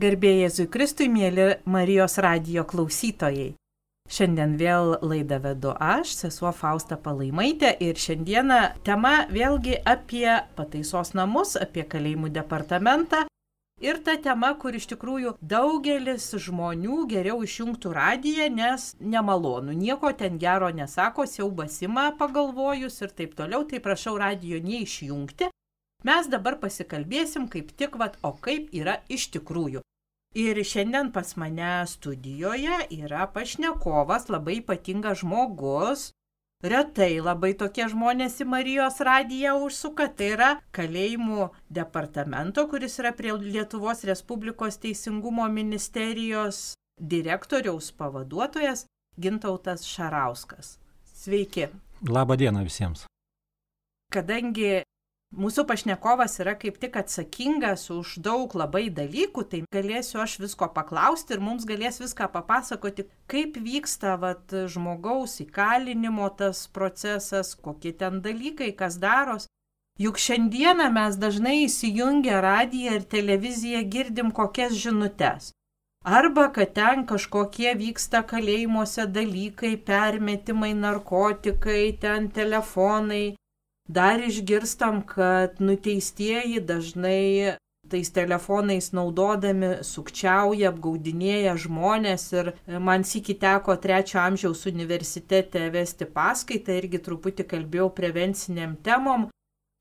Garbėjai Jėzui Kristui, mėly Marijos radijo klausytojai. Šiandien vėl laidą vedu aš, sesuo Fausta Palaimaitė ir šiandieną tema vėlgi apie pataisos namus, apie kalėjimų departamentą. Ir ta tema, kur iš tikrųjų daugelis žmonių geriau išjungtų radiją, nes nemalonu, nieko ten gero nesako, siaubasima pagalvojus ir taip toliau, tai prašau radijo neišjungti. Mes dabar pasikalbėsim kaip tik, vat, o kaip yra iš tikrųjų. Ir šiandien pas mane studijoje yra pašnekovas, labai ypatingas žmogus. Retai labai tokie žmonės į Marijos radiją užsuka. Tai yra kalėjimų departamento, kuris yra prie Lietuvos Respublikos Teisingumo ministerijos direktoriaus pavaduotojas Gintautas Šarauskas. Sveiki. Labą dieną visiems. Kadangi Mūsų pašnekovas yra kaip tik atsakingas už daug labai dalykų, tai galėsiu aš visko paklausti ir mums galės viską papasakoti, kaip vyksta vat, žmogaus įkalinimo tas procesas, kokie ten dalykai, kas daros. Juk šiandieną mes dažnai įsijungę radiją ir televiziją girdim kokias žinutės. Arba kad ten kažkokie vyksta kalėjimuose dalykai, permetimai, narkotikai, ten telefonai, Dar išgirstam, kad nuteistieji dažnai tais telefonais naudodami sukčiauja, apgaudinėja žmonės ir man sėki teko trečio amžiaus universitete vesti paskaitą, irgi truputį kalbėjau prevenciniam temom.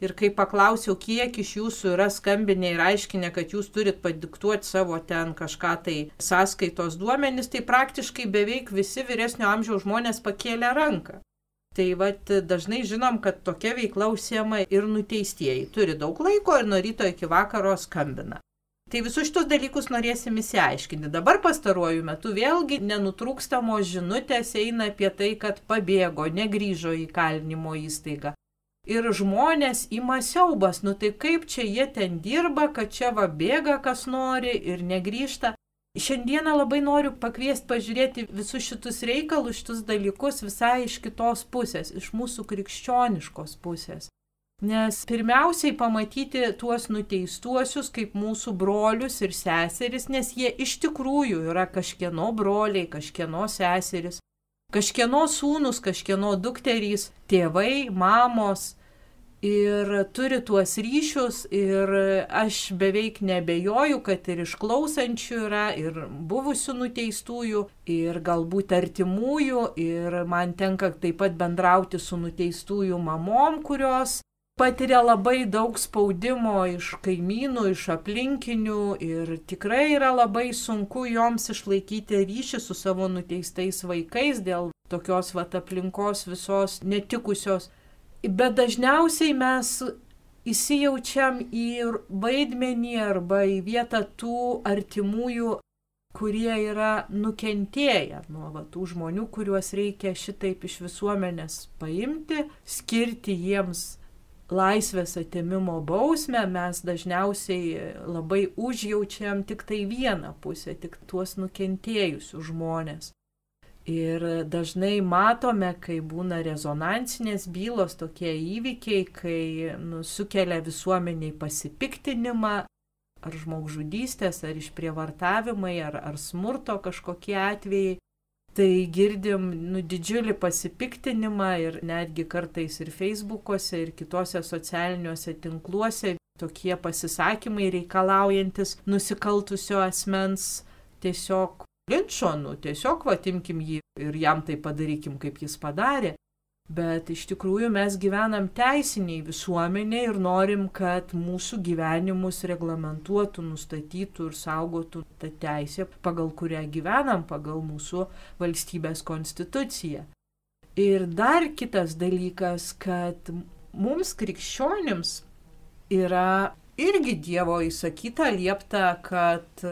Ir kai paklausiau, kiek iš jūsų yra skambinę ir aiškinę, kad jūs turit padiktuoti savo ten kažką tai sąskaitos duomenis, tai praktiškai beveik visi vyresnio amžiaus žmonės pakėlė ranką. Tai vat, dažnai žinom, kad tokia veikla užsiema ir nuteistieji. Turi daug laiko ir nuo ryto iki vakaro skambina. Tai visus šitos dalykus norėsim įsiaiškinti. Dabar pastaruoju metu vėlgi nenutrūkstamos žinutės eina apie tai, kad pabėgo, negryžo į kalinimo įstaigą. Ir žmonės ima siaubas, nu tai kaip čia jie ten dirba, kad čia va bėga kas nori ir negryžta. Šiandieną labai noriu pakviesti pažiūrėti visus šitus reikalus, šitus dalykus visai iš kitos pusės, iš mūsų krikščioniškos pusės. Nes pirmiausiai pamatyti tuos nuteistuosius kaip mūsų brolius ir seseris, nes jie iš tikrųjų yra kažkieno broliai, kažkieno seseris, kažkieno sūnus, kažkieno dukterys, tėvai, mamos, ir turi tuos ryšius ir aš beveik nebejoju, kad ir išklausančių yra, ir buvusių nuteistųjų, ir galbūt artimųjų, ir man tenka taip pat bendrauti su nuteistųjų mamom, kurios patiria labai daug spaudimo iš kaimynų, iš aplinkinių ir tikrai yra labai sunku joms išlaikyti ryšį su savo nuteistais vaikais dėl tokios vat aplinkos visos netikusios Bet dažniausiai mes įsijaučiam į vaidmenį arba į vietą tų artimųjų, kurie yra nukentėję nuo va, tų žmonių, kuriuos reikia šitaip iš visuomenės paimti, skirti jiems laisvės atimimo bausmę, mes dažniausiai labai užjaučiam tik tai vieną pusę, tik tuos nukentėjusius žmonės. Ir dažnai matome, kai būna rezonansinės bylos, tokie įvykiai, kai nu, sukelia visuomeniai pasipiktinimą, ar žmogžudystės, ar išprievartavimai, ar, ar smurto kažkokie atvejai. Tai girdim nu, didžiulį pasipiktinimą ir netgi kartais ir Facebook'ose, ir kitose socialiniuose tinkluose tokie pasisakymai reikalaujantis nusikaltusio asmens tiesiog linčo, nu tiesiog vatimkim jį ir jam tai padarykim, kaip jis padarė. Bet iš tikrųjų mes gyvenam teisiniai visuomenė ir norim, kad mūsų gyvenimus reglamentuotų, nustatytų ir saugotų tą teisę, pagal kurią gyvenam, pagal mūsų valstybės konstituciją. Ir dar kitas dalykas, kad mums krikščionims yra irgi Dievo įsakyta liepta, kad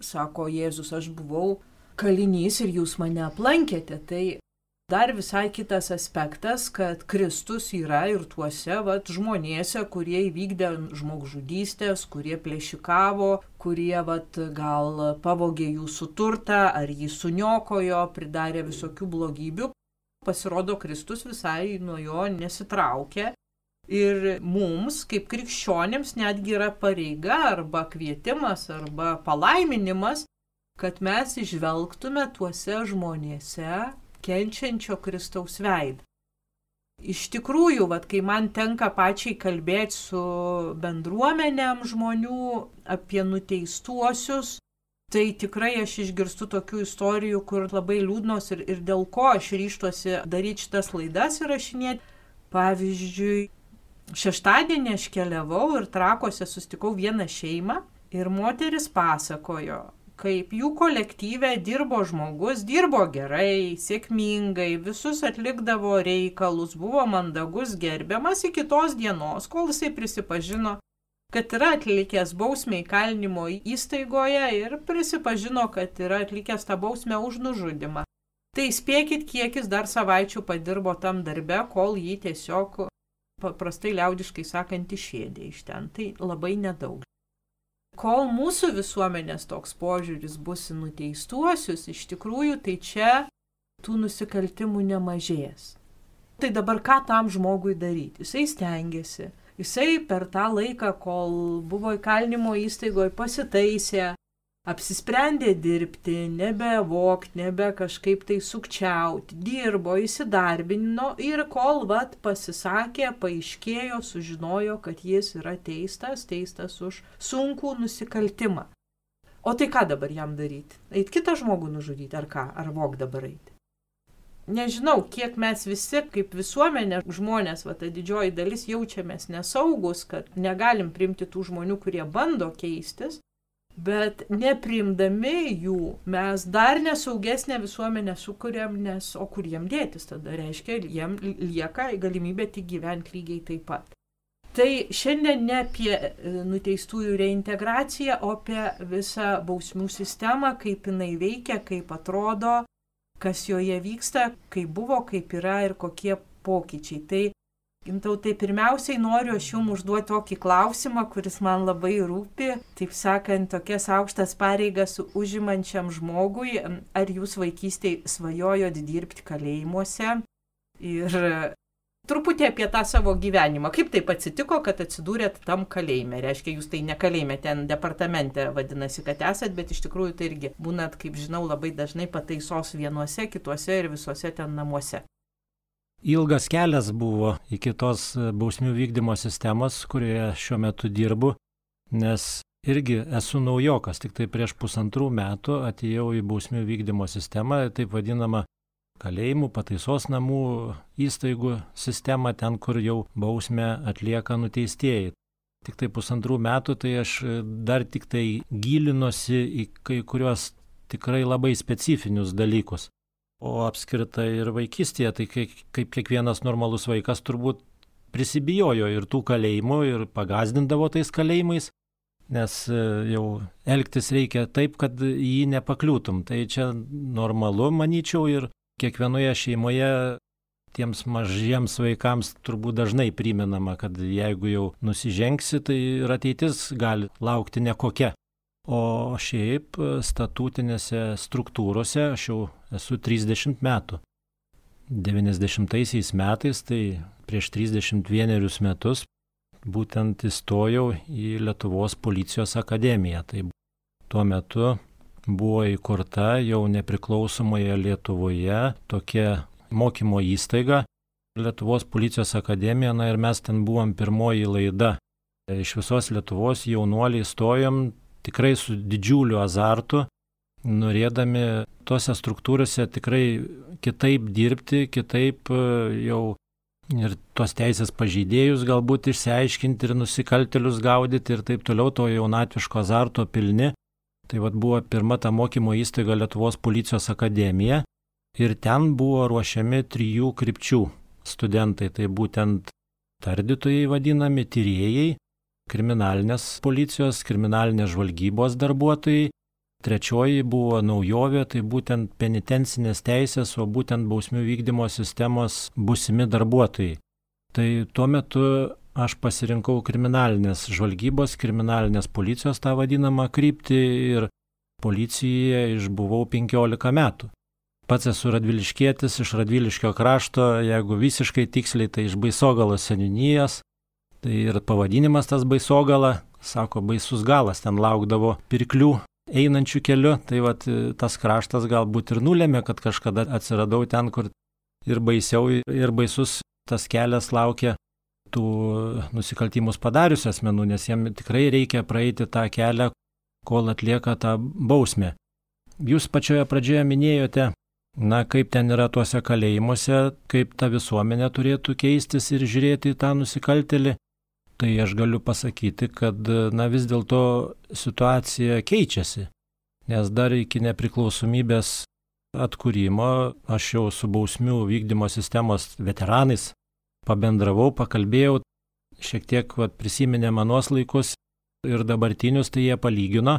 Sako Jėzus, aš buvau kalinys ir jūs mane aplankėte. Tai dar visai kitas aspektas, kad Kristus yra ir tuose vat, žmonėse, kurie įvykdė žmogžudystės, kurie plėšikavo, kurie vat, gal pavogė jūsų turtą ar jį suniokojo, pridarė visokių blogybių. Pasirodo, Kristus visai nuo jo nesitraukė Ir mums, kaip krikščionėms, netgi yra pareiga arba kvietimas arba palaiminimas, kad mes išvelgtume tuose žmonėse kenčiančio Kristaus veidą. Iš tikrųjų, vat, kai man tenka pačiai kalbėti su bendruomenėm žmonių apie nuteistuosius, tai tikrai aš išgirstu tokių istorijų, kur labai liūdnos ir, ir dėl ko aš ryštuosi daryti šitas laidas įrašinėti. Pavyzdžiui, Šeštadienį aš keliavau ir trakose sustikau vieną šeimą ir moteris pasakojo, kaip jų kolektyve dirbo žmogus, dirbo gerai, sėkmingai, visus atlikdavo reikalus, buvo mandagus, gerbiamas iki tos dienos, kol jisai prisipažino, kad yra atlikęs bausmę įkalinimo įstaigoje ir prisipažino, kad yra atlikęs tą bausmę už nužudimą. Tai spėkit, kiek jis dar savaičių padirbo tam darbe, kol jį tiesiog paprastai liaudiškai sakant, išėdė iš ten. Tai labai nedaug. Kol mūsų visuomenės toks požiūris bus į nuteistuosius, iš tikrųjų tai čia tų nusikaltimų nemažės. Tai dabar ką tam žmogui daryti? Jisai stengiasi. Jisai per tą laiką, kol buvo įkalinimo įstaigoje, pasitaisė, apsisprendė dirbti, nebevokti, nebe kažkaip tai sukčiauti, dirbo, įsidarbino ir kol vat pasisakė, paaiškėjo, sužinojo, kad jis yra teistas, teistas už sunkų nusikaltimą. O tai ką dabar jam daryti? Eit kitą žmogų nužudyti ar ką? Ar vok dabar eiti? Nežinau, kiek mes visi kaip visuomenė žmonės, va ta didžioji dalis jaučiamės nesaugus, kad negalim primti tų žmonių, kurie bando keistis, Bet neprimdami jų mes dar nesaugesnę visuomenę sukūrėm, nes o kur jiem dėtis tada reiškia, jiem lieka galimybė tik gyventi lygiai taip pat. Tai šiandien ne apie e, nuteistųjų reintegraciją, o apie visą bausmių sistemą, kaip jinai veikia, kaip atrodo, kas joje vyksta, kaip buvo, kaip yra ir kokie pokyčiai. Tai Gintautai, pirmiausiai noriu aš jums užduoti tokį klausimą, kuris man labai rūpi, taip sakant, tokias aukštas pareigas užimančiam žmogui. Ar jūs vaikystėje svajojot dirbti kalėjimuose? Ir truputį apie tą savo gyvenimą. Kaip taip atsitiko, kad atsidūrėt tam kalėjime? Reiškia, jūs tai ne kalėjime, ten departamente vadinasi, kad esat, bet iš tikrųjų tai irgi būnat, kaip žinau, labai dažnai pataisos vienuose, kituose ir visuose ten namuose. Ilgas kelias buvo iki tos bausmių vykdymo sistemos, kurioje šiuo metu dirbu, nes irgi esu naujokas, tik tai prieš pusantrų metų atėjau į bausmių vykdymo sistemą, taip vadinamą kalėjimų, pataisos namų įstaigų sistemą, ten, kur jau bausmę atlieka nuteistieji. Tik tai pusantrų metų, tai aš dar tik tai gilinosi į kai kuriuos tikrai labai specifinius dalykus. O apskritai ir vaikystėje, tai kaip, kaip kiekvienas normalus vaikas turbūt prisibijojo ir tų kalėjimų ir pagazdindavo tais kalėjimais, nes e, jau elgtis reikia taip, kad jį nepakliūtum. Tai čia normalu, manyčiau, ir kiekvienoje šeimoje tiems mažiems vaikams turbūt dažnai priminama, kad jeigu jau nusižengsi, tai ir ateitis gali laukti nekokia. O šiaip statutinėse struktūrose aš jau esu 30 metų. 90 metais, tai prieš 31 metus, būtent įstojau į Lietuvos policijos akademiją. Tai tuo metu buvo įkurta jau nepriklausomoje Lietuvoje tokia mokymo įstaiga Lietuvos policijos akademija, na ir mes ten buvom pirmoji laida. Iš visos Lietuvos jaunuoliai stojom tikrai su didžiuliu azartu, norėdami tose struktūrose tikrai kitaip dirbti, kitaip e, jau ir tos teisės pažeidėjus galbūt išsiaiškinti ir nusikaltelius gaudyti ir taip toliau, to jaunatviško azarto pilni. Tai vad buvo pirma ta mokymo įstaiga Lietuvos policijos akademija ir ten buvo ruošiami trijų krypčių studentai, tai būtent tardytojai vadinami, tyrėjai kriminalinės policijos, kriminalinės žvalgybos darbuotojai. Trečioji buvo naujovė, tai būtent penitencinės teisės, o būtent bausmių vykdymo sistemos busimi darbuotojai. Tai tuo metu aš pasirinkau kriminalinės žvalgybos, kriminalinės policijos tą vadinamą kryptį ir policijoje išbuvau 15 metų. Pats esu radviliškėtis iš Radviliškio krašto, jeigu visiškai tiksliai, tai iš Baisogalos seninijos, Tai ir pavadinimas tas baisogala, sako, baisus galas, ten laukdavo pirklių einančių keliu, tai vat, tas kraštas galbūt ir nulėmė, kad kažkada atsiradau ten, kur ir baisiau, ir baisus tas kelias laukia tų nusikaltimus padariusių asmenų, nes jiem tikrai reikia praeiti tą kelią, kol atlieka tą bausmę. Jūs pačioje pradžioje minėjote, na, kaip ten yra tuose kalėjimuose, kaip ta visuomenė turėtų keistis ir žiūrėti į tą nusikaltelį. Tai aš galiu pasakyti, kad, na, vis dėlto situacija keičiasi. Nes dar iki nepriklausomybės atkūrimo aš jau su bausmių vykdymo sistemos veteranais pabendravau, pakalbėjau, šiek tiek vat, prisiminė manos laikus ir dabartinius, tai jie palygino.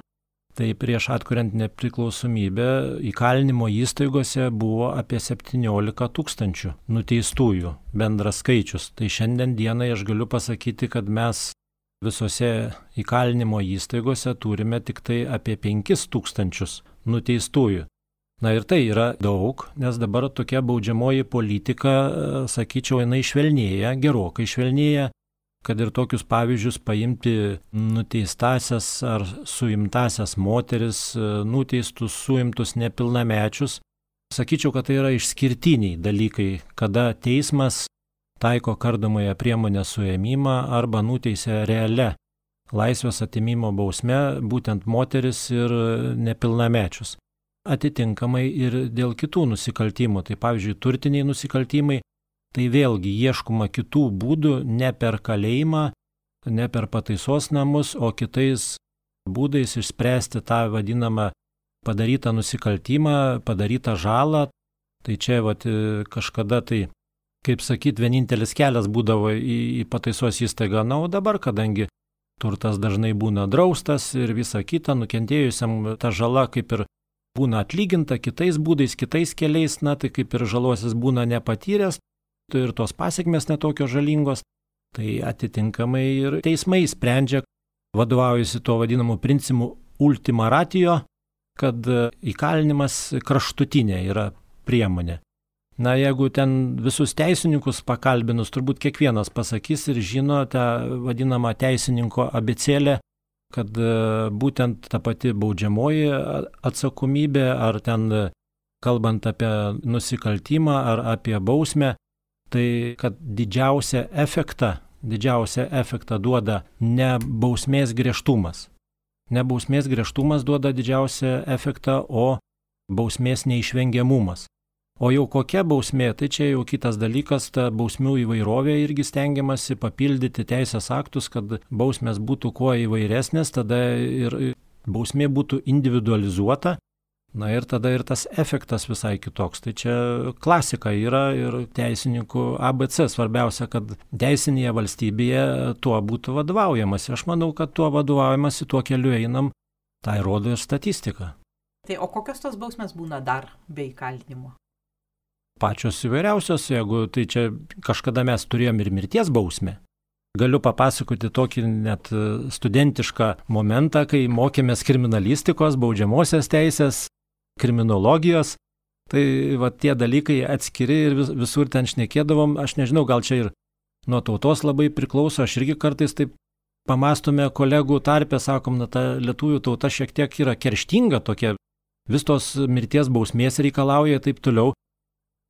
Tai prieš atkuriant nepriklausomybę įkalinimo įstaigose buvo apie 17 tūkstančių nuteistųjų bendras skaičius. Tai šiandien dienai aš galiu pasakyti, kad mes visose įkalinimo įstaigose turime tik tai apie 5 tūkstančius nuteistųjų. Na ir tai yra daug, nes dabar tokia baudžiamoji politika, sakyčiau, jinai švelnėja, gerokai švelnėja, kad ir tokius pavyzdžius paimti nuteistasias ar suimtasias moteris, nuteistus, suimtus nepilnamečius. Sakyčiau, kad tai yra išskirtiniai dalykai, kada teismas taiko kardomąją priemonę suėmimą arba nuteisė realią laisvės atimimo bausmę būtent moteris ir nepilnamečius atitinkamai ir dėl kitų nusikaltimų. Tai pavyzdžiui, turtiniai nusikaltimai, tai vėlgi ieškoma kitų būdų ne per kalėjimą, ne per pataisos namus, o kitais būdais išspręsti tą vadinamą padarytą nusikaltimą, padarytą žalą. Tai čia vat, kažkada tai, kaip sakyt, vienintelis kelias būdavo į, į pataisos įstaigą, na, o dabar, kadangi turtas dažnai būna draustas ir visa kita, nukentėjusiam ta žala kaip ir būna atlyginta kitais būdais, kitais keliais, na tai kaip ir žalosis būna nepatyręs, ir tos pasiekmes netokios žalingos, tai atitinkamai ir teismai sprendžia, vadovaujasi tuo vadinamu principu ultima ratio, kad įkalinimas kraštutinė yra priemonė. Na, jeigu ten visus teisininkus pakalbinus, turbūt kiekvienas pasakys ir žino tą vadinamą teisininko abecėlę, kad e, būtent ta pati baudžiamoji atsakomybė, ar ten kalbant apie nusikaltimą ar apie bausmę, tai kad didžiausią efektą, didžiausią efektą duoda ne bausmės griežtumas. Ne bausmės griežtumas duoda didžiausią efektą, o bausmės neišvengiamumas. O jau kokia bausmė, tai čia jau kitas dalykas, ta bausmių įvairovė irgi stengiamasi papildyti teisės aktus, kad bausmės būtų kuo įvairesnės, tada ir bausmė būtų individualizuota. Na ir tada ir tas efektas visai kitoks. Tai čia klasika yra ir teisininkų ABC. Svarbiausia, kad teisinėje valstybėje tuo būtų vadovaujamasi. Aš manau, kad tuo vadovaujamasi, tuo keliu einam. Tai rodo ir statistika. Tai o kokios tos bausmės būna dar be įkalinimo? pačios įvairiausios, jeigu tai čia kažkada mes turėjom ir mirties bausmę. Galiu papasakoti tokį net studentišką momentą, kai mokėmės kriminalistikos, baudžiamosios teisės, kriminologijos. Tai va tie dalykai atskiri ir vis, visur ten šnekėdavom, aš nežinau, gal čia ir nuo tautos labai priklauso, aš irgi kartais taip pamastome kolegų tarpę, sakom, na ta lietuvių tauta šiek tiek yra kerštinga tokia, vis tos mirties bausmės reikalauja ir taip toliau.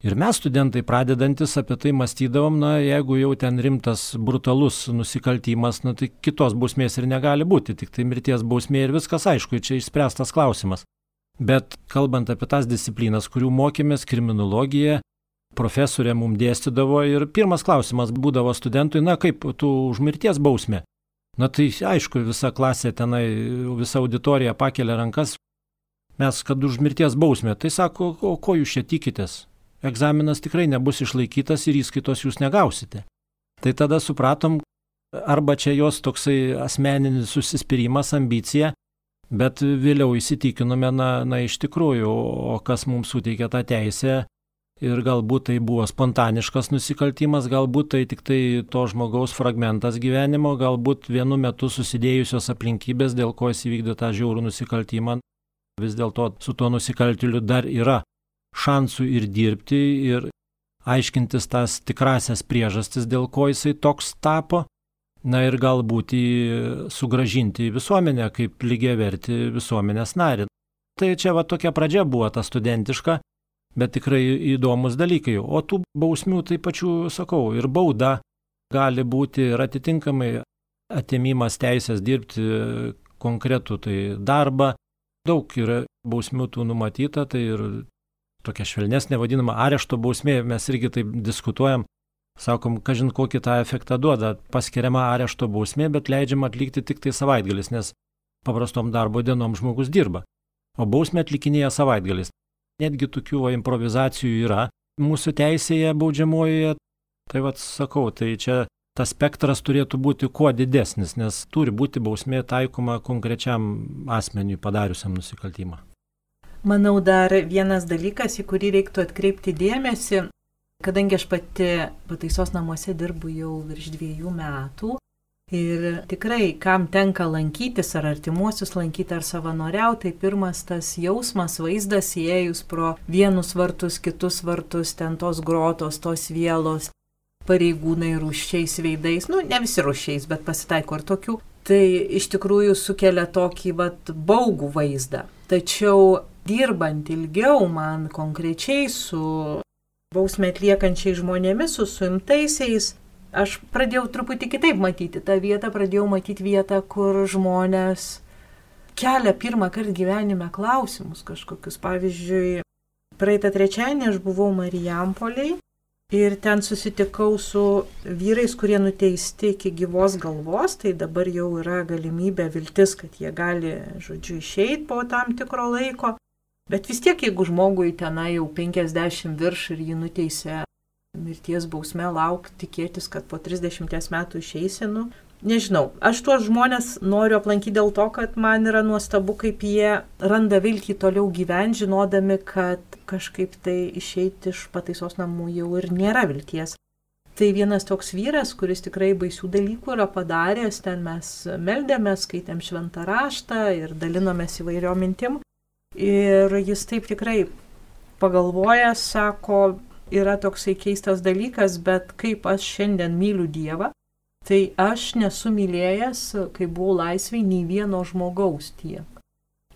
Ir mes studentai pradedantis apie tai mąstydavom, na jeigu jau ten rimtas brutalus nusikaltimas, na tai kitos bausmės ir negali būti, tik tai mirties bausmė ir viskas aišku, čia išspręstas klausimas. Bet kalbant apie tas disciplinas, kurių mokėmės, kriminologija, profesorė mums dėstydavo ir pirmas klausimas būdavo studentui, na kaip tu už mirties bausmę. Na tai aišku, visa klasė tenai, visa auditorija pakelia rankas, mes kad už mirties bausmę, tai sako, o ko jūs čia tikitės? egzaminas tikrai nebus išlaikytas ir įskaitos jūs negausite. Tai tada supratom, arba čia jos toksai asmeninis susispyrimas, ambicija, bet vėliau įsitikinome, na, na iš tikrųjų, o kas mums suteikė tą teisę ir galbūt tai buvo spontaniškas nusikaltimas, galbūt tai tik tai to žmogaus fragmentas gyvenimo, galbūt vienu metu susidėjusios aplinkybės, dėl ko jis įvykdė tą žiaurų nusikaltimą. Vis dėlto su tuo nusikaltėliu dar yra šansų ir dirbti ir aiškintis tas tikrasias priežastis, dėl ko jisai toks tapo, na ir galbūt į sugražinti į visuomenę kaip lygiai verti visuomenės narį. Tai čia va tokia pradžia buvo ta studentiška, bet tikrai įdomus dalykai. O tų bausmių tai pačių sakau, ir bauda gali būti ir atitinkamai atimimas teisės dirbti konkretų tai darbą. Daug yra bausmių tų numatyta, tai ir tokia švelnesnė vadinama arešto bausmė, mes irgi taip diskutuojam, sakom, kažin kokį tą efektą duoda, paskiriama arešto bausmė, bet leidžiama atlikti tik tai savaitgalis, nes paprastom darbo dienom žmogus dirba, o bausmę atlikinėja savaitgalis. Netgi tokių improvizacijų yra mūsų teisėje baudžiamojoje, tai vad sakau, tai čia tas spektras turėtų būti kuo didesnis, nes turi būti bausmė taikoma konkrečiam asmeniui padariusiam nusikaltimą. Manau, dar vienas dalykas, į kurį reiktų atkreipti dėmesį, kadangi aš pati pataisos namuose dirbu jau virš dviejų metų ir tikrai, kam tenka lankytis, ar artimuosius lankyti, ar savanoriauti, tai pirmas tas jausmas, vaizdas įėjus pro vienus vartus, kitus vartus, ten tos grotos, tos vėlos, pareigūnai rušiais veidais, nu ne visi rušiais, bet pasitaiko ir tokių, tai iš tikrųjų sukelia tokį vat baugų vaizdą. Tačiau dirbant ilgiau man konkrečiai su bausmę atliekančiais žmonėmis, su suimtaisiais, aš pradėjau truputį kitaip matyti tą vietą, pradėjau matyti vietą, kur žmonės kelia pirmą kartą gyvenime klausimus kažkokius. Pavyzdžiui, praeitą trečiąjį aš buvau Marijampoliai Ir ten susitikau su vyrais, kurie nuteisti iki gyvos galvos, tai dabar jau yra galimybė viltis, kad jie gali, žodžiu, išeiti po tam tikro laiko. Bet vis tiek, jeigu žmogui tenai jau 50 virš ir jį nuteisė mirties bausme, lauk tikėtis, kad po 30 metų išeisinu, nežinau, aš tuos žmonės noriu aplankyti dėl to, kad man yra nuostabu, kaip jie randa viltį toliau gyventi, žinodami, kad kažkaip tai išeiti iš pataisos namų jau ir nėra vilties. Tai vienas toks vyras, kuris tikrai baisių dalykų yra padaręs, ten mes meldėmės, skaitėm šventą raštą ir dalinomės įvairiom mintim. Ir jis taip tikrai pagalvojęs, sako, yra toksai keistas dalykas, bet kaip aš šiandien myliu Dievą, Tai aš nesu mylėjęs, kai buvau laisvai, nei vieno žmogaus tiek.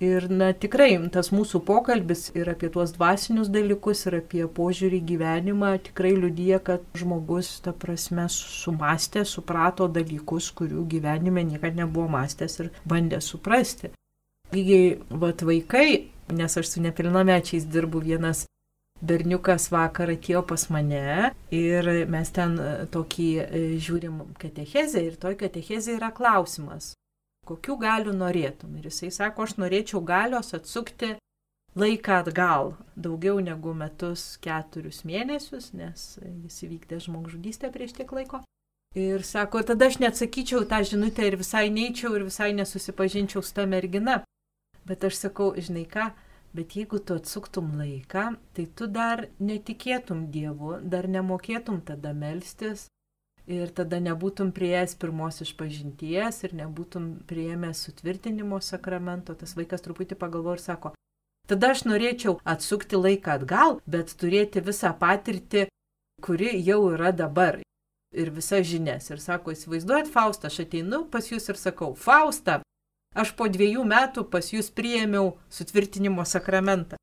Ir na tikrai tas mūsų pokalbis ir apie tuos dvasinius dalykus, ir apie požiūrį į gyvenimą tikrai liudyja, kad žmogus, ta prasme, sumastė, suprato dalykus, kurių gyvenime niekada nebuvo mąstęs ir bandė suprasti. Lygiai, vad vaikai, nes aš su nepilnamečiais dirbu vienas berniukas vakar atėjo pas mane ir mes ten e, tokį e, žiūrim katechezę ir toj katechezė yra klausimas, kokių galių norėtum. Ir jisai sako, aš norėčiau galios atsukti laiką atgal daugiau negu metus keturius mėnesius, nes jis įvykdė žmogžudystę prieš tiek laiko. Ir sako, tada aš neatsakyčiau tą žinutę ir visai neičiau ir visai nesusipažinčiau su ta mergina. Bet aš sakau, žinai ką, Bet jeigu tu atsuktum laiką, tai tu dar netikėtum Dievu, dar nemokėtum tada melstis ir tada nebūtum prieėjęs pirmos išpažinties ir nebūtum prieėmęs sutvirtinimo sakramento. Tas vaikas truputį pagalvo ir sako, tada aš norėčiau atsukti laiką atgal, bet turėti visą patirtį, kuri jau yra dabar. Ir visas žinias. Ir sako, įsivaizduojat, Faustą, aš ateinu pas jūs ir sakau, Fausta, Aš po dviejų metų pas jūs priėmiau sutvirtinimo sakramentą.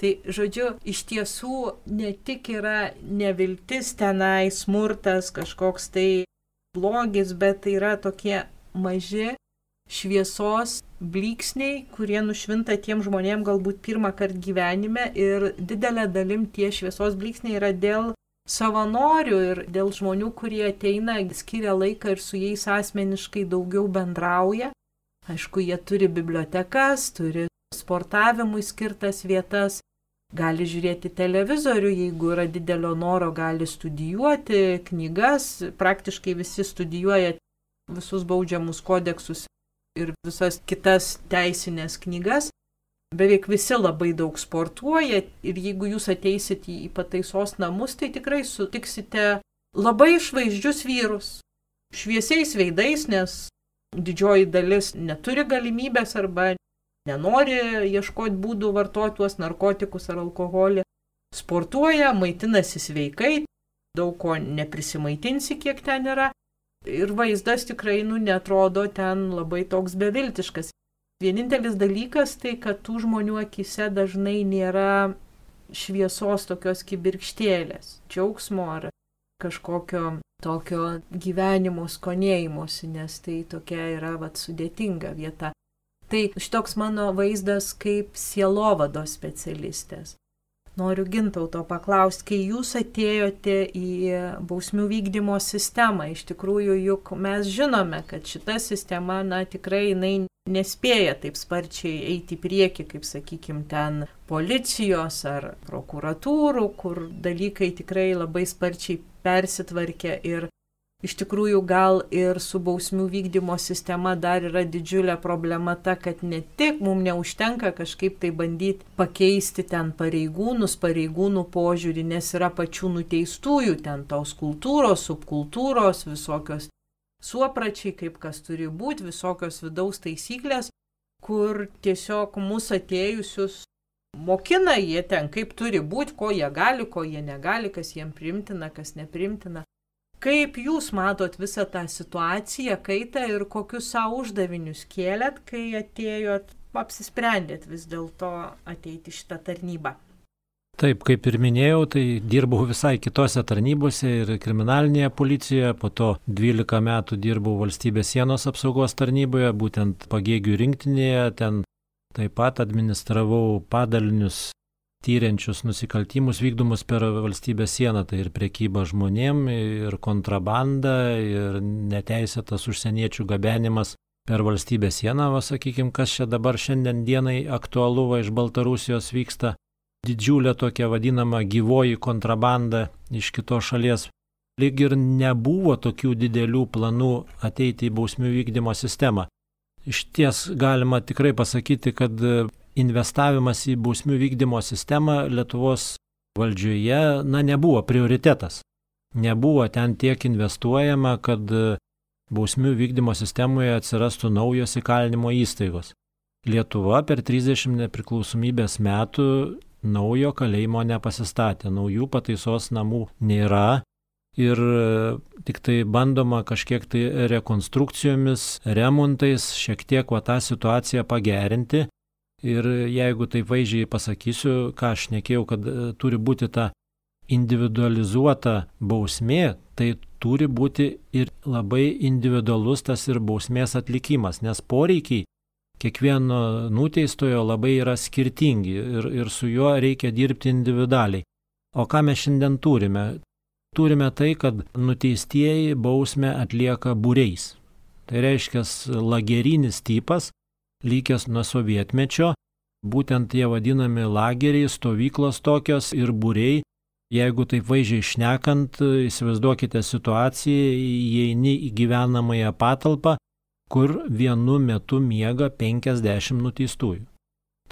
Tai žodžiu, iš tiesų ne tik yra neviltis tenai, smurtas, kažkoks tai blogis, bet tai yra tokie maži šviesos blyksniai, kurie nušvinta tiem žmonėm galbūt pirmą kartą gyvenime ir didelė dalim tie šviesos blyksniai yra dėl savanorių ir dėl žmonių, kurie ateina, skiria laiką ir su jais asmeniškai daugiau bendrauja Aišku, jie turi bibliotekas, turi sportavimui skirtas vietas, gali žiūrėti televizorių, jeigu yra didelio noro, gali studijuoti knygas, praktiškai visi studijuoja visus baudžiamus kodeksus ir visas kitas teisinės knygas. Beveik visi labai daug sportuoja ir jeigu jūs ateisit į pataisos namus, tai tikrai sutiksite labai išvaizdžius vyrus, šviesiais veidais, nes didžioji dalis neturi galimybės arba nenori ieškoti būdų vartoti tuos narkotikus ar alkoholį, sportuoja, maitinasi sveikai, daug ko neprisimaitinsi, kiek ten yra. Ir vaizdas tikrai, nu, netrodo ten labai toks beviltiškas. Vienintelis dalykas tai, kad tų žmonių akise dažnai nėra šviesos tokios kibirkštėlės, džiaugsmo ar kažkokio tokio gyvenimo skonėjimuose, nes tai tokia yra vat, sudėtinga vieta. Tai šitoks mano vaizdas kaip sielovado specialistės. Noriu gintauto paklausti, kai jūs atėjote į bausmių vykdymo sistemą, iš tikrųjų juk mes žinome, kad šita sistema, na tikrai jinai nespėja taip sparčiai eiti į priekį, kaip sakykime, ten policijos ar prokuratūrų, kur dalykai tikrai labai sparčiai persitvarkė ir Iš tikrųjų, gal ir su bausmių vykdymo sistema dar yra didžiulė problema ta, kad ne tik mums neužtenka kažkaip tai bandyti pakeisti ten pareigūnus, pareigūnų požiūrį, nes yra pačių nuteistųjų ten tos kultūros, subkultūros, visokios suopračiai, kaip kas turi būti, visokios vidaus taisyklės, kur tiesiog mūsų atėjusius mokina jie ten, kaip turi būti, ko jie gali, ko jie negali, kas jiems primtina, kas neprimtina. Kaip jūs matot visą tą situaciją, kaitą ir kokius savo uždavinius kėlėt, kai atėjot, apsisprendėt vis dėlto ateiti šitą tarnybą? Taip, kaip ir minėjau, tai dirbau visai kitose tarnybose ir kriminalinėje policijoje, po to 12 metų dirbau valstybės sienos apsaugos tarnyboje, būtent pagėgių rinktinėje, ten taip pat administravau padalinius tyriančius nusikaltimus vykdomus per valstybės sieną, tai ir priekyba žmonėm, ir kontrabanda, ir neteisėtas užsieniečių gabenimas per valstybės sieną, va sakykime, kas čia dabar šiandien dienai aktualu va iš Baltarusijos vyksta, didžiulė tokia vadinama gyvoji kontrabanda iš kitos šalies. Lyg ir nebuvo tokių didelių planų ateiti į bausmių vykdymo sistemą. Iš ties galima tikrai pasakyti, kad investavimas į bausmių vykdymo sistemą Lietuvos valdžioje, na, nebuvo prioritetas. Nebuvo ten tiek investuojama, kad bausmių vykdymo sistemoje atsirastų naujos įkalinimo įstaigos. Lietuva per 30 nepriklausomybės metų naujo kalėjimo nepasistatė, naujų pataisos namų nėra ir tik tai bandoma kažkiek tai rekonstrukcijomis, remontais šiek tiek va tą situaciją pagerinti Ir jeigu taip vaizdžiai pasakysiu, ką aš nekėjau, kad e, turi būti ta individualizuota bausmė, tai turi būti ir labai individualus tas ir bausmės atlikimas, nes poreikiai kiekvieno nuteistojo labai yra skirtingi ir, ir su juo reikia dirbti individualiai. O ką mes šiandien turime? Turime tai, kad nuteistieji bausmę atlieka būreis. Tai reiškia lagerinis tipas, likęs nuo sovietmečio, būtent tie vadinami lageriai, stovyklos tokios ir būriai. Jeigu taip vaizdžiai šnekant, įsivaizduokite situaciją, įeini į gyvenamąją patalpą, kur vienu metu miega 50 nuteistųjų.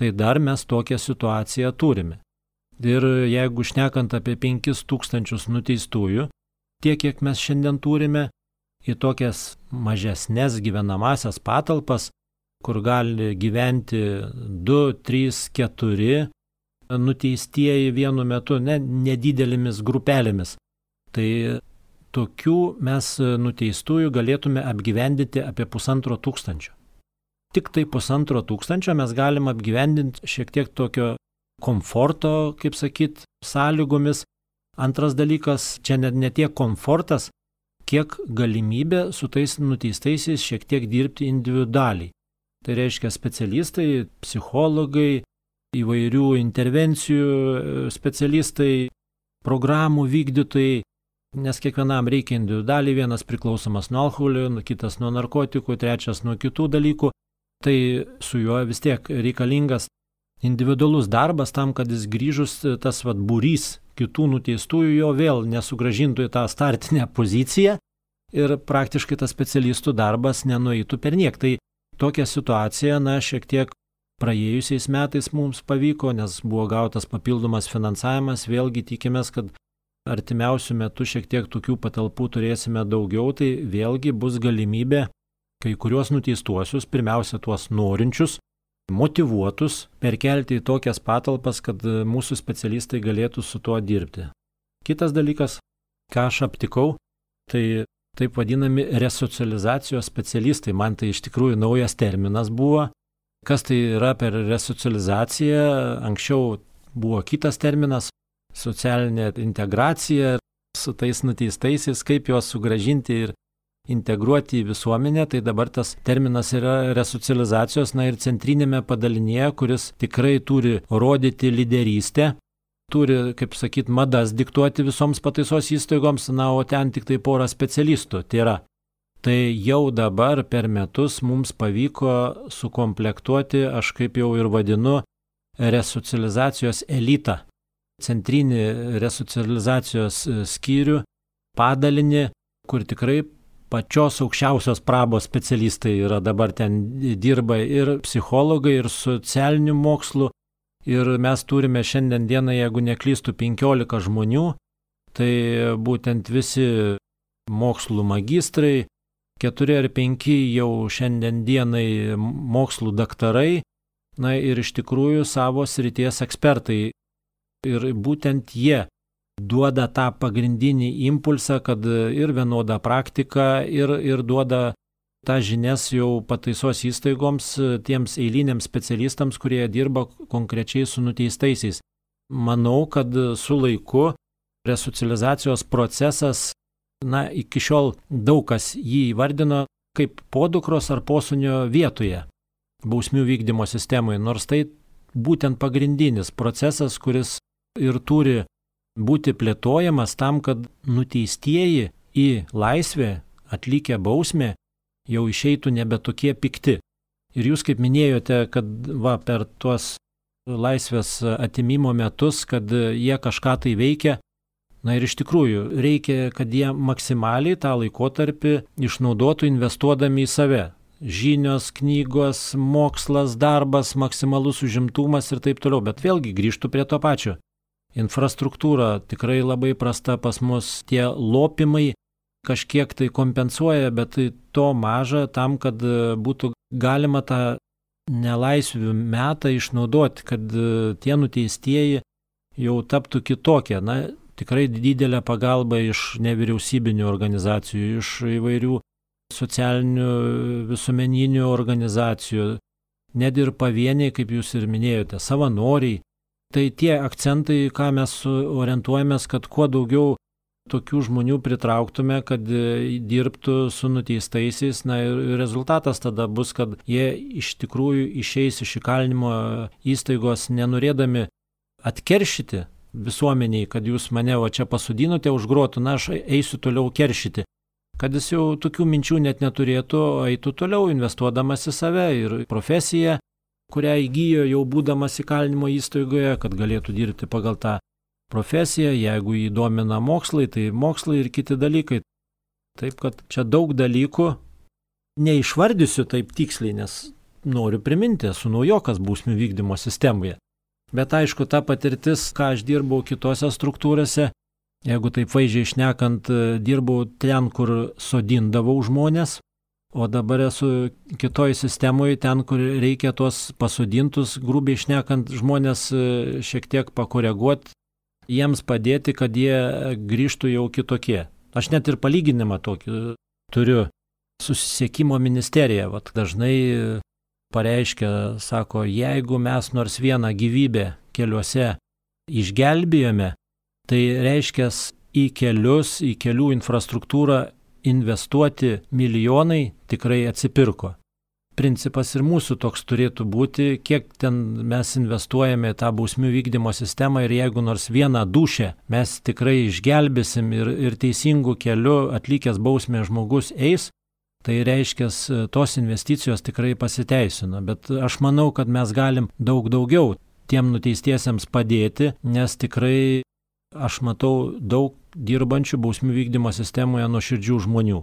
Tai dar mes tokią situaciją turime. Ir jeigu šnekant apie 5000 nuteistųjų, tiek kiek mes šiandien turime, į tokias mažesnės gyvenamasias patalpas kur gali gyventi 2, 3, 4 nuteistieji vienu metu, ne, nedidelėmis grupelėmis. Tai tokių mes nuteistųjų galėtume apgyvendinti apie pusantro tūkstančio. Tik tai pusantro tūkstančio mes galim apgyvendinti šiek tiek tokio komforto, kaip sakyt, sąlygomis. Antras dalykas, čia net ne tiek komfortas, kiek galimybė su tais nuteistaisiais šiek tiek dirbti individualiai. Tai reiškia specialistai, psichologai, įvairių intervencijų e, specialistai, programų vykdytojai, nes kiekvienam reikia individualiai, vienas priklausomas nuo alkoholio, kitas nuo narkotikų, trečias nuo kitų dalykų. Tai su juo vis tiek reikalingas individualus darbas tam, kad jis grįžus e, tas vad būrys kitų nuteistųjų jo vėl nesugražintų į tą startinę poziciją ir praktiškai tas specialistų darbas nenueitų per niek. Tai tokią situaciją, na, šiek tiek praėjusiais metais mums pavyko, nes buvo gautas papildomas finansavimas, vėlgi tikimės, kad artimiausių metų šiek tiek tokių patalpų turėsime daugiau, tai vėlgi bus galimybė kai kuriuos nuteistuosius, pirmiausia tuos norinčius, motivuotus perkelti į tokias patalpas, kad mūsų specialistai galėtų su tuo dirbti. Kitas dalykas, ką aš aptikau, tai taip vadinami resocializacijos specialistai. Man tai iš tikrųjų naujas terminas buvo. Kas tai yra per resocializaciją? Anksčiau buvo kitas terminas - socialinė integracija su tais nuteistaisiais, kaip juos sugražinti ir integruoti į visuomenę, tai dabar tas terminas yra resocializacijos, na ir centrinėme padalinėje, kuris tikrai turi rodyti lyderystę, turi, kaip sakyt, madas diktuoti visoms pataisos įstaigoms, na, o ten tik tai pora specialistų. Tai yra, tai jau dabar per metus mums pavyko sukomplektuoti, aš kaip jau ir vadinu, resocializacijos elitą, centrinį resocializacijos skyrių, padalinį, kur tikrai pačios aukščiausios prabos specialistai yra dabar ten dirba ir psichologai, ir socialinių mokslų, Ir mes turime šiandien dieną, jeigu neklystų, 15 žmonių, tai būtent visi mokslų magistrai, 4 ar 5 jau šiandien dienai mokslų daktarai, na ir iš tikrųjų savo srities ekspertai. Ir būtent jie duoda tą pagrindinį impulsą, kad ir vienoda praktika, ir, ir duoda tą žinias jau pataisos įstaigoms, tiems eiliniams specialistams, kurie dirba konkrečiai su nuteistaisiais. Manau, kad su laiku resocializacijos procesas, na, iki šiol daug kas jį įvardino kaip podukros ar posunio vietoje bausmių vykdymo sistemoje, nors tai būtent pagrindinis procesas, kuris ir turi būti plėtojamas tam, kad nuteistieji į laisvę atlikę bausmę jau išeitų nebe tokie pikti. Ir jūs kaip minėjote, kad va, per tuos laisvės atimimo metus, kad jie kažką tai veikia, na ir iš tikrųjų reikia, kad jie maksimaliai tą laikotarpį išnaudotų investuodami į save. Žinios, knygos, mokslas, darbas, maksimalus užimtumas ir taip toliau, bet vėlgi grįžtų prie to pačio. Infrastruktūra tikrai labai prasta pas mus, tie lopimai kažkiek tai kompensuoja, bet tai to maža tam, kad e, būtų galima tą nelaisvių metą išnaudoti, kad e, tie nuteistieji jau taptų kitokie. Na, tikrai didelė pagalba iš nevyriausybinių organizacijų, iš įvairių socialinių visuomeninių organizacijų, net ir pavieniai, kaip jūs ir minėjote, savanoriai. Tai tie akcentai, ką mes orientuojamės, kad kuo daugiau tokių žmonių pritrauktume, kad e, dirbtų su nuteistaisiais, na ir rezultatas tada bus, kad jie iš tikrųjų išeis iš įkalinimo įstaigos nenorėdami atkeršyti visuomeniai, kad jūs mane o čia pasudinote už grotų, na aš eisiu toliau keršyti. Kad jis jau tokių minčių net neturėtų, eitų toliau investuodamas į save ir profesiją, kurią įgyjo jau būdamas įkalinimo įstaigoje, kad galėtų dirbti pagal tą profesija, jeigu jį domina mokslai, tai mokslai ir kiti dalykai. Taip kad čia daug dalykų neišvardysiu taip tiksliai, nes noriu priminti, esu naujokas bausmių vykdymo sistemoje. Bet aišku, ta patirtis, ką aš dirbau kitose struktūrose, jeigu taip vaizdžiai išnekant, dirbau ten, kur sodindavau žmonės, o dabar esu kitoj sistemoje, ten, kur reikia tuos pasodintus, grubiai išnekant, žmonės šiek tiek pakoreguoti, jiems padėti, kad jie grįžtų jau kitokie. Aš net ir palyginimą tokį turiu. Susisiekimo ministerija vat, dažnai pareiškia, sako, jeigu mes nors vieną gyvybę keliuose išgelbėjome, tai reiškia į kelius, į kelių infrastruktūrą investuoti milijonai tikrai atsipirko principas ir mūsų toks turėtų būti, kiek ten mes investuojame į tą bausmių vykdymo sistemą ir jeigu nors vieną dušę mes tikrai išgelbėsim ir, ir teisingų kelių atlikęs bausmę žmogus eis, tai reiškia, tos investicijos tikrai pasiteisino. Bet aš manau, kad mes galim daug daugiau tiem nuteistiesiems padėti, nes tikrai aš matau daug dirbančių bausmių vykdymo sistemoje nuoširdžių žmonių.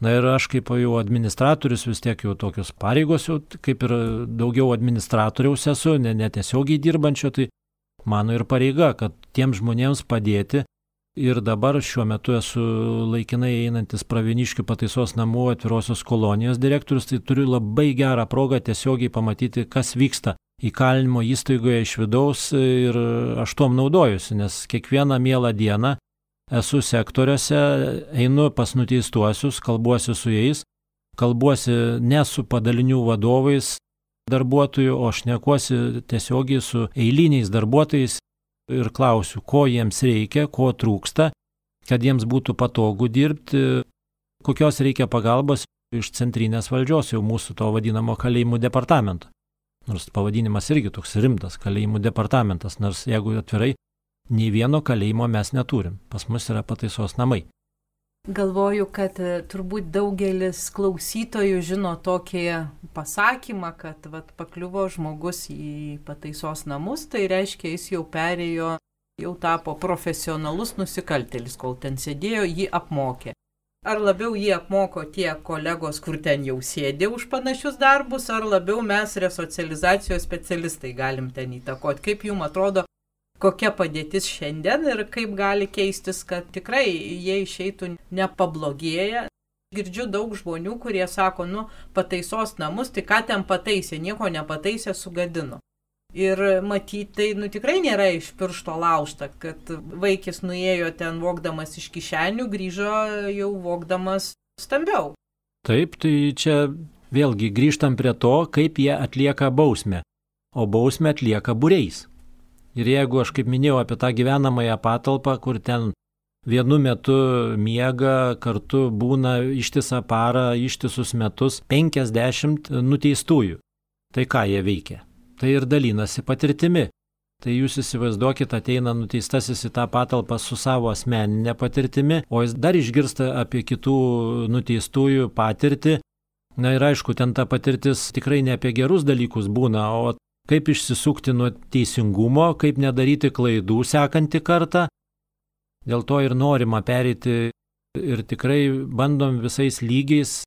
Na ir aš kaip jau administratorius vis tiek jau tokios pareigos, jau kaip ir daugiau administratoriaus esu, ne, netiesiogiai dirbančio, tai mano ir pareiga, kad tiems žmonėms padėti. Ir dabar šiuo metu esu laikinai einantis Praviniškių pataisos namų atvirosios kolonijos direktorius, tai turiu labai gerą progą tiesiogiai pamatyti, kas vyksta įkalinimo įstaigoje iš vidaus ir aš tuom naudojusi, nes kiekvieną mielą dieną esu sektoriuose, einu pas nuteistuosius, kalbuosi su jais, kalbuosi ne su padalinių vadovais darbuotojų, o šnekuosi tiesiogiai su eiliniais darbuotojais ir klausiu, ko jiems reikia, ko trūksta, kad jiems būtų patogu dirbti, kokios reikia pagalbos iš centrinės valdžios, jau mūsų to vadinamo kalėjimų departamento. Nors pavadinimas irgi toks rimtas - kalėjimų departamentas, nors jeigu atvirai, nei vieno kalėjimo mes neturim. Pas mus yra pataisos namai. Galvoju, kad e, turbūt daugelis klausytojų žino tokį pasakymą, kad vat, pakliuvo žmogus į pataisos namus, tai reiškia, jis jau perėjo, jau tapo profesionalus nusikaltelis, kol ten sėdėjo, jį apmokė. Ar labiau jį apmoko tie kolegos, kur ten jau sėdė už panašius darbus, ar labiau mes resocializacijos specialistai galim ten įtakoti. Kaip jums atrodo, kokia padėtis šiandien ir kaip gali keistis, kad tikrai jie išeitų nepablogėję. Girdžiu daug žmonių, kurie sako, nu, pataisos namus, tai ką ten pataisė, nieko nepataisė, sugadino. Ir matyti, tai nu, tikrai nėra iš piršto laužta, kad vaikis nuėjo ten vokdamas iš kišenių, grįžo jau vokdamas stambiau. Taip, tai čia vėlgi grįžtam prie to, kaip jie atlieka bausmę. O bausmę atlieka būreis. Ir jeigu aš kaip minėjau apie tą gyvenamąją patalpą, kur ten vienu metu miega, kartu būna ištisą parą, ištisus metus 50 nuteistųjų, tai ką jie veikia? Tai ir dalinasi patirtimi. Tai jūs įsivaizduokit, ateina nuteistasis į tą patalpą su savo asmeninė patirtimi, o jis dar išgirsta apie kitų nuteistųjų patirtį. Na ir aišku, ten ta patirtis tikrai ne apie gerus dalykus būna, o kaip išsisukti nuo teisingumo, kaip nedaryti klaidų sekantį kartą. Dėl to ir norima perėti ir tikrai bandom visais lygiais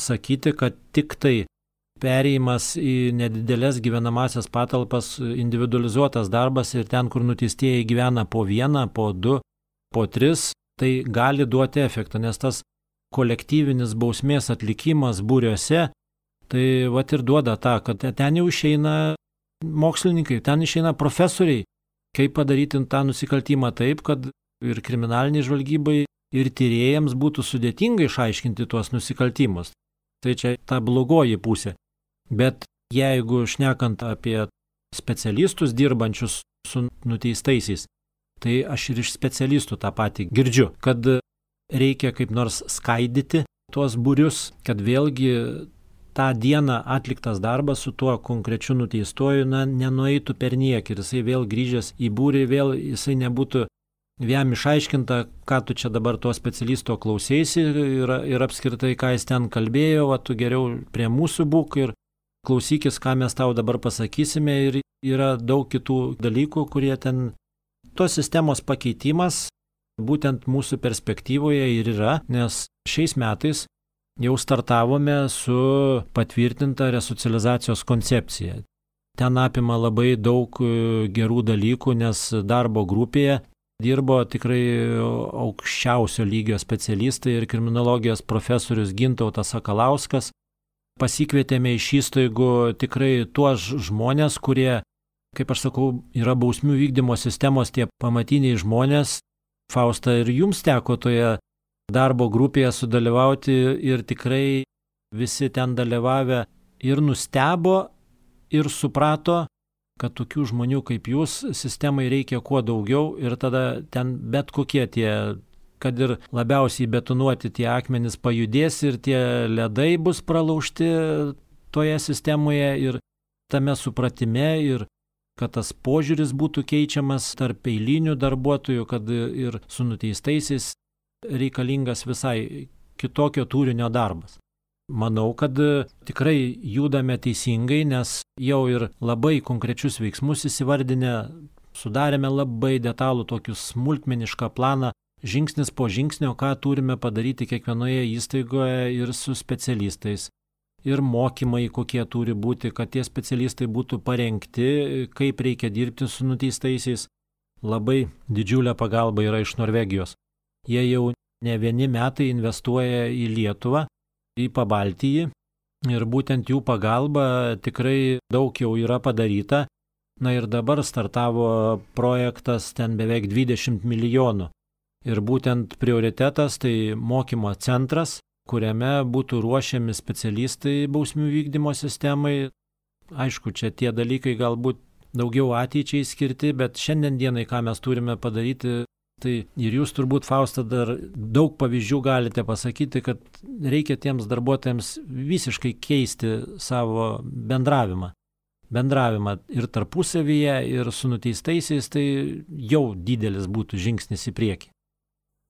sakyti, kad tik tai perėjimas į nedidelės gyvenamasias patalpas, individualizuotas darbas ir ten, kur nuteistieji gyvena po vieną, po du, po tris, tai gali duoti efektą, nes tas kolektyvinis bausmės atlikimas būriuose, tai vat ir duoda tą, kad ten jau išeina mokslininkai, ten išeina profesoriai, kaip padaryti tą nusikaltimą taip, kad ir kriminaliniai žvalgybai, ir tyrėjams būtų sudėtinga išaiškinti tuos nusikaltimus. Tai čia ta blogoji pusė. Bet jeigu šnekant apie specialistus dirbančius su nuteistaisiais, tai aš ir iš specialistų tą patį girdžiu, kad reikia kaip nors skaidyti tuos būrius, kad vėlgi tą dieną atliktas darbas su tuo konkrečiu nuteistuoju, na, nenueitų per niek ir jisai vėl grįžęs į būrį, vėl jisai nebūtų jam išaiškinta, ką tu čia dabar tuo specialisto klausėsi ir, ir apskritai, ką jis ten kalbėjo, o tu geriau prie mūsų būk ir klausykis, ką mes tau dabar pasakysime. Ir yra daug kitų dalykų, kurie ten tos sistemos pakeitimas būtent mūsų perspektyvoje ir yra, nes šiais metais jau startavome su patvirtinta resocializacijos koncepcija. Ten apima labai daug e, gerų dalykų, nes darbo grupėje dirbo tikrai aukščiausio lygio specialistai ir kriminologijos profesorius Gintautas Sakalauskas. Pasikvietėme iš įstaigų tikrai tuos žmonės, kurie, kaip aš sakau, yra bausmių vykdymo sistemos tie pamatiniai žmonės. Fausta ir jums teko toje darbo grupėje sudalyvauti ir tikrai visi ten dalyvavę ir nustebo ir suprato, kad tokių žmonių kaip jūs sistemai reikia kuo daugiau ir tada ten bet kokie tie, kad ir labiausiai betonuoti tie akmenys pajudės ir tie ledai bus pralaužti toje sistemoje ir tame supratime ir kad tas požiūris būtų keičiamas tarp eilinių darbuotojų, kad ir su nuteistaisiais reikalingas visai kitokio turinio darbas. Manau, kad tikrai judame teisingai, nes jau ir labai konkrečius veiksmus įsivardinę, sudarėme labai detalų tokį smulkmenišką planą, žingsnis po žingsnio, ką turime padaryti kiekvienoje įstaigoje ir su specialistais. Ir mokymai, kokie turi būti, kad tie specialistai būtų parengti, kaip reikia dirbti su nuteistaisiais. Labai didžiulė pagalba yra iš Norvegijos. Jie jau ne vieni metai investuoja į Lietuvą, į Pabaltijį ir būtent jų pagalba tikrai daug jau yra padaryta. Na ir dabar startavo projektas ten beveik 20 milijonų. Ir būtent prioritetas tai mokymo centras, kuriame būtų ruošiami specialistai bausmių vykdymo sistemai. Aišku, čia tie dalykai galbūt daugiau ateičiai skirti, bet šiandien dienai, ką mes turime padaryti, tai ir jūs turbūt, Fausta, dar daug pavyzdžių galite pasakyti, kad reikia tiems darbuotojams visiškai keisti savo bendravimą. Bendravimą ir tarpusavyje, ir su nuteistaisiais, tai jau didelis būtų žingsnis į priekį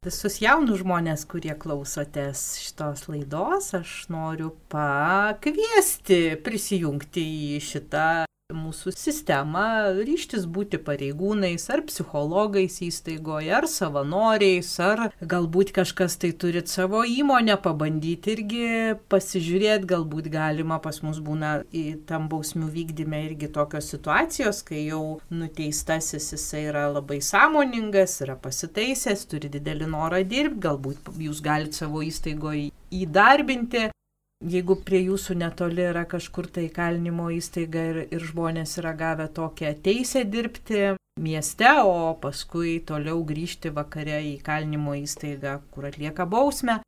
visus jaunus žmonės, kurie klausotės šitos laidos, aš noriu pakviesti prisijungti į šitą mūsų sistemą, ryštis būti pareigūnais ar psichologais įstaigoje, ar savanoriais, ar galbūt kažkas tai turit savo įmonę, pabandyti irgi pasižiūrėti, galbūt galima pas mus būna į tam bausmių vykdyme irgi tokios situacijos, kai jau nuteistasis jisai yra labai sąmoningas, yra pasitaisęs, turi didelį norą dirbti, galbūt jūs galite savo įstaigoje įdarbinti jeigu prie jūsų netoli yra kažkur tai kalinimo įstaiga ir, ir žmonės yra gavę tokią teisę dirbti mieste, o paskui toliau grįžti vakare į kalinimo įstaigą, kur atlieka bausmę,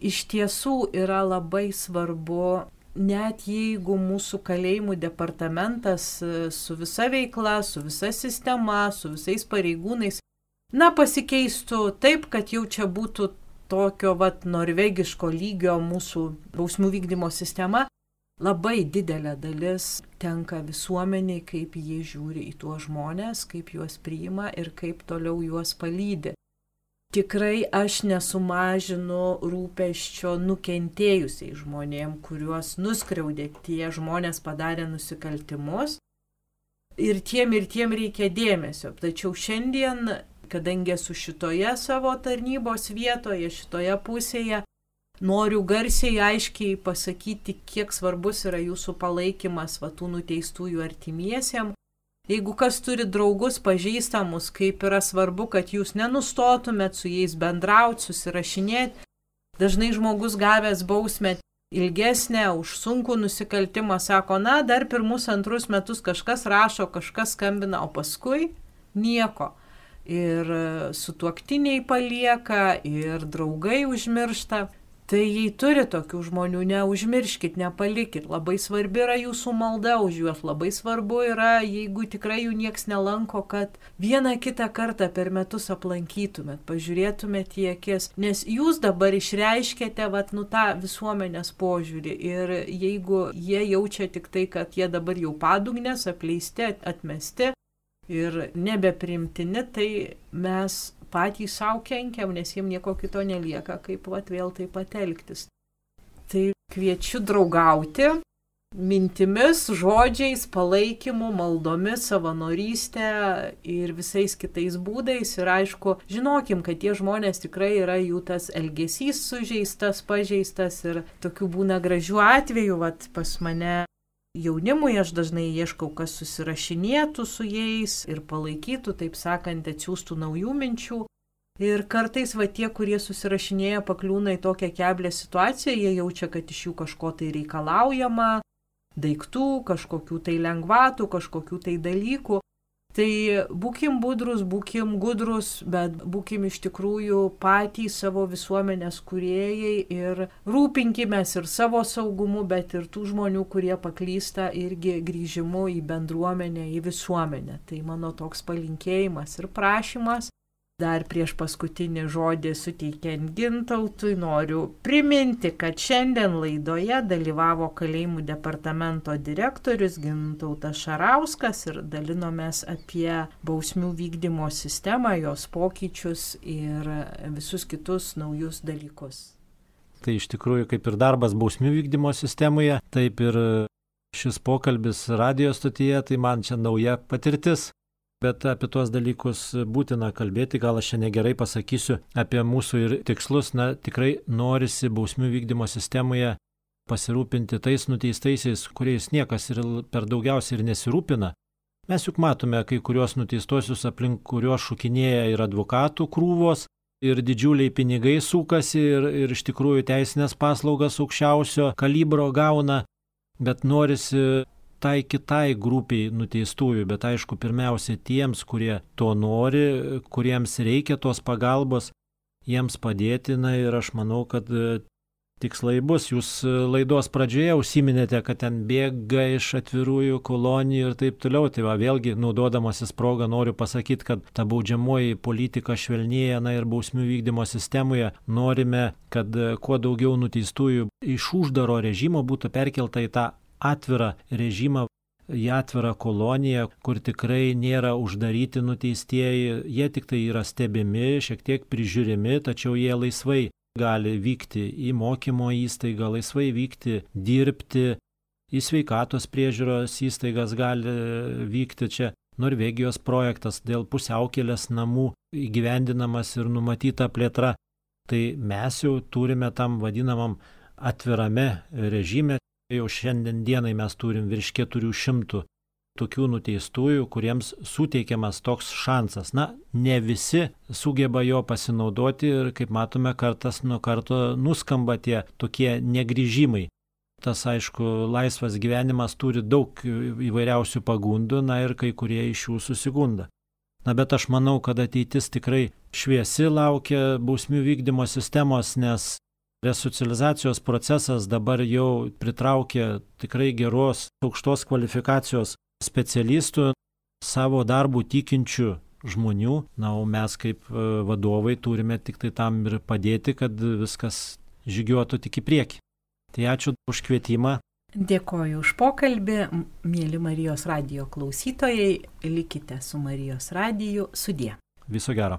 iš tiesų yra labai svarbu net jeigu mūsų kalėjimų departamentas su visa veikla, su visa sistema, su visais pareigūnais, na, pasikeistų taip, kad jau čia būtų tokio vat norvegiško lygio mūsų bausmių vykdymo sistema, labai didelė dalis tenka visuomeniai, kaip jie žiūri į tuos žmonės, kaip juos priima ir kaip toliau juos palydi. Tikrai aš nesumažinu rūpeščio nukentėjusiai žmonėm, kuriuos nuskriaudė tie žmonės padarė nusikaltimus. Ir tiem ir tiem reikia dėmesio. Tačiau šiandien kadangi esu šitoje savo tarnybos vietoje, šitoje pusėje, noriu garsiai aiškiai pasakyti, kiek svarbus yra jūsų palaikymas vatų nuteistųjų artimiesiem. Jeigu kas turi draugus pažįstamus, kaip yra svarbu, kad jūs nenustotumėt su jais bendrauti, susirašinėti. Dažnai žmogus gavęs bausmę ilgesnę už sunkų nusikaltimą sako, na, dar pirmus antrus metus kažkas rašo, kažkas skambina, o paskui nieko ir sutuoktiniai palieka, ir draugai užmiršta. Tai jei turi tokių žmonių, neužmirškit, nepalikit. Labai svarbi yra jūsų malda už juos. Labai svarbu yra, jeigu tikrai jų nieks nelanko, kad vieną kitą kartą per metus aplankytumėt, pažiūrėtumėt į akis. Nes jūs dabar išreiškėte, vat, nu tą visuomenės požiūrį. Ir jeigu jie jaučia tik tai, kad jie dabar jau padugnės, apleisti, atmesti, ir nebeprimtini, tai mes patys savo kenkiam, nes jiem nieko kito nelieka, kaip vat vėl taip patelgtis. Tai kviečiu draugauti mintimis, žodžiais, palaikymu, maldomis, savanorystė ir visais kitais būdais. Ir aišku, žinokim, kad tie žmonės tikrai yra jų tas elgesys sužeistas, pažeistas ir tokių būna gražių atvejų, vat pas mane jaunimui aš dažnai ieškau, kas susirašinėtų su jais ir palaikytų, taip sakant, atsiųstų naujų minčių. Ir kartais va tie, kurie susirašinėja, pakliūna į tokią keblę situaciją, jie jaučia, kad iš jų kažko tai reikalaujama, daiktų, kažkokių tai lengvatų, kažkokių tai dalykų. Tai būkim budrus, būkim gudrus, bet būkim iš tikrųjų patys savo visuomenės kuriejai ir rūpinkime ir savo saugumu, bet ir tų žmonių, kurie paklysta irgi grįžimu į bendruomenę, į visuomenę. Tai mano toks palinkėjimas ir prašymas Dar prieš paskutinį žodį suteikiant gintautui noriu priminti, kad šiandien laidoje dalyvavo kalėjimų departamento direktorius gintautas Šarauskas ir dalinomės apie bausmių vykdymo sistemą, jos pokyčius ir visus kitus naujus dalykus. Tai iš tikrųjų kaip ir darbas bausmių vykdymo sistemoje, taip ir šis pokalbis radio stotyje, tai man čia nauja patirtis bet apie tuos dalykus būtina kalbėti, gal aš čia negerai pasakysiu apie mūsų ir tikslus, na tikrai norisi bausmių vykdymo sistemoje pasirūpinti tais nuteistaisiais, kuriais niekas ir per daugiausiai ir nesirūpina. Mes juk matome kai kuriuos nuteistosius, aplink kuriuos šukinėja ir advokatų krūvos, ir didžiuliai pinigai sukasi, ir, ir iš tikrųjų teisinės paslaugas aukščiausio kalibro gauna, bet norisi tai kitai grupiai nuteistųjų, bet aišku, pirmiausia tiems, kurie to nori, kuriems reikia tos pagalbos, jiems padėti. Na ir aš manau, kad e, tikslai bus. Jūs e, laidos pradžioje užsiminėte, kad ten bėga iš atvirųjų kolonijų ir taip toliau. Tai va, vėlgi, naudodamasis progą, noriu pasakyti, kad ta baudžiamoji politika švelnėja, na ir bausmių vykdymo sistemoje norime, kad e, kuo daugiau nuteistųjų iš uždaro režimo būtų perkelta į tą atvirą režimą. Į atvirą koloniją, kur tikrai nėra uždaryti nuteistieji, jie tik tai yra stebimi, šiek tiek prižiūrimi, tačiau jie laisvai gali vykti į mokymo įstaigą, laisvai vykti, dirbti, į sveikatos priežiūros įstaigas gali vykti čia. Norvegijos projektas dėl pusiaukelės namų įgyvendinamas ir numatyta plėtra. Tai mes jau turime tam vadinamam atvirame režime. Jau šiandien dienai mes turim virš 400 tokių nuteistųjų, kuriems suteikiamas toks šansas. Na, ne visi sugeba jo pasinaudoti ir, kaip matome, kartas nuo karto nuskamba tie tokie negryžimai. Tas, aišku, laisvas gyvenimas turi daug įvairiausių pagundų, na ir kai kurie iš jų susigunda. Na bet aš manau, kad ateitis tikrai šviesi laukia bausmių vykdymo sistemos, nes resocializacijos procesas dabar jau pritraukia tikrai geros, aukštos kvalifikacijos specialistų, savo darbų tikinčių žmonių, na, o mes kaip e, vadovai turime tik tai tam ir padėti, kad viskas žygiuotų tik į priekį. Tai ačiū už kvietimą. Dėkoju už pokalbį, mėly Marijos radio klausytojai, likite su Marijos radiju, sudė. Viso gero.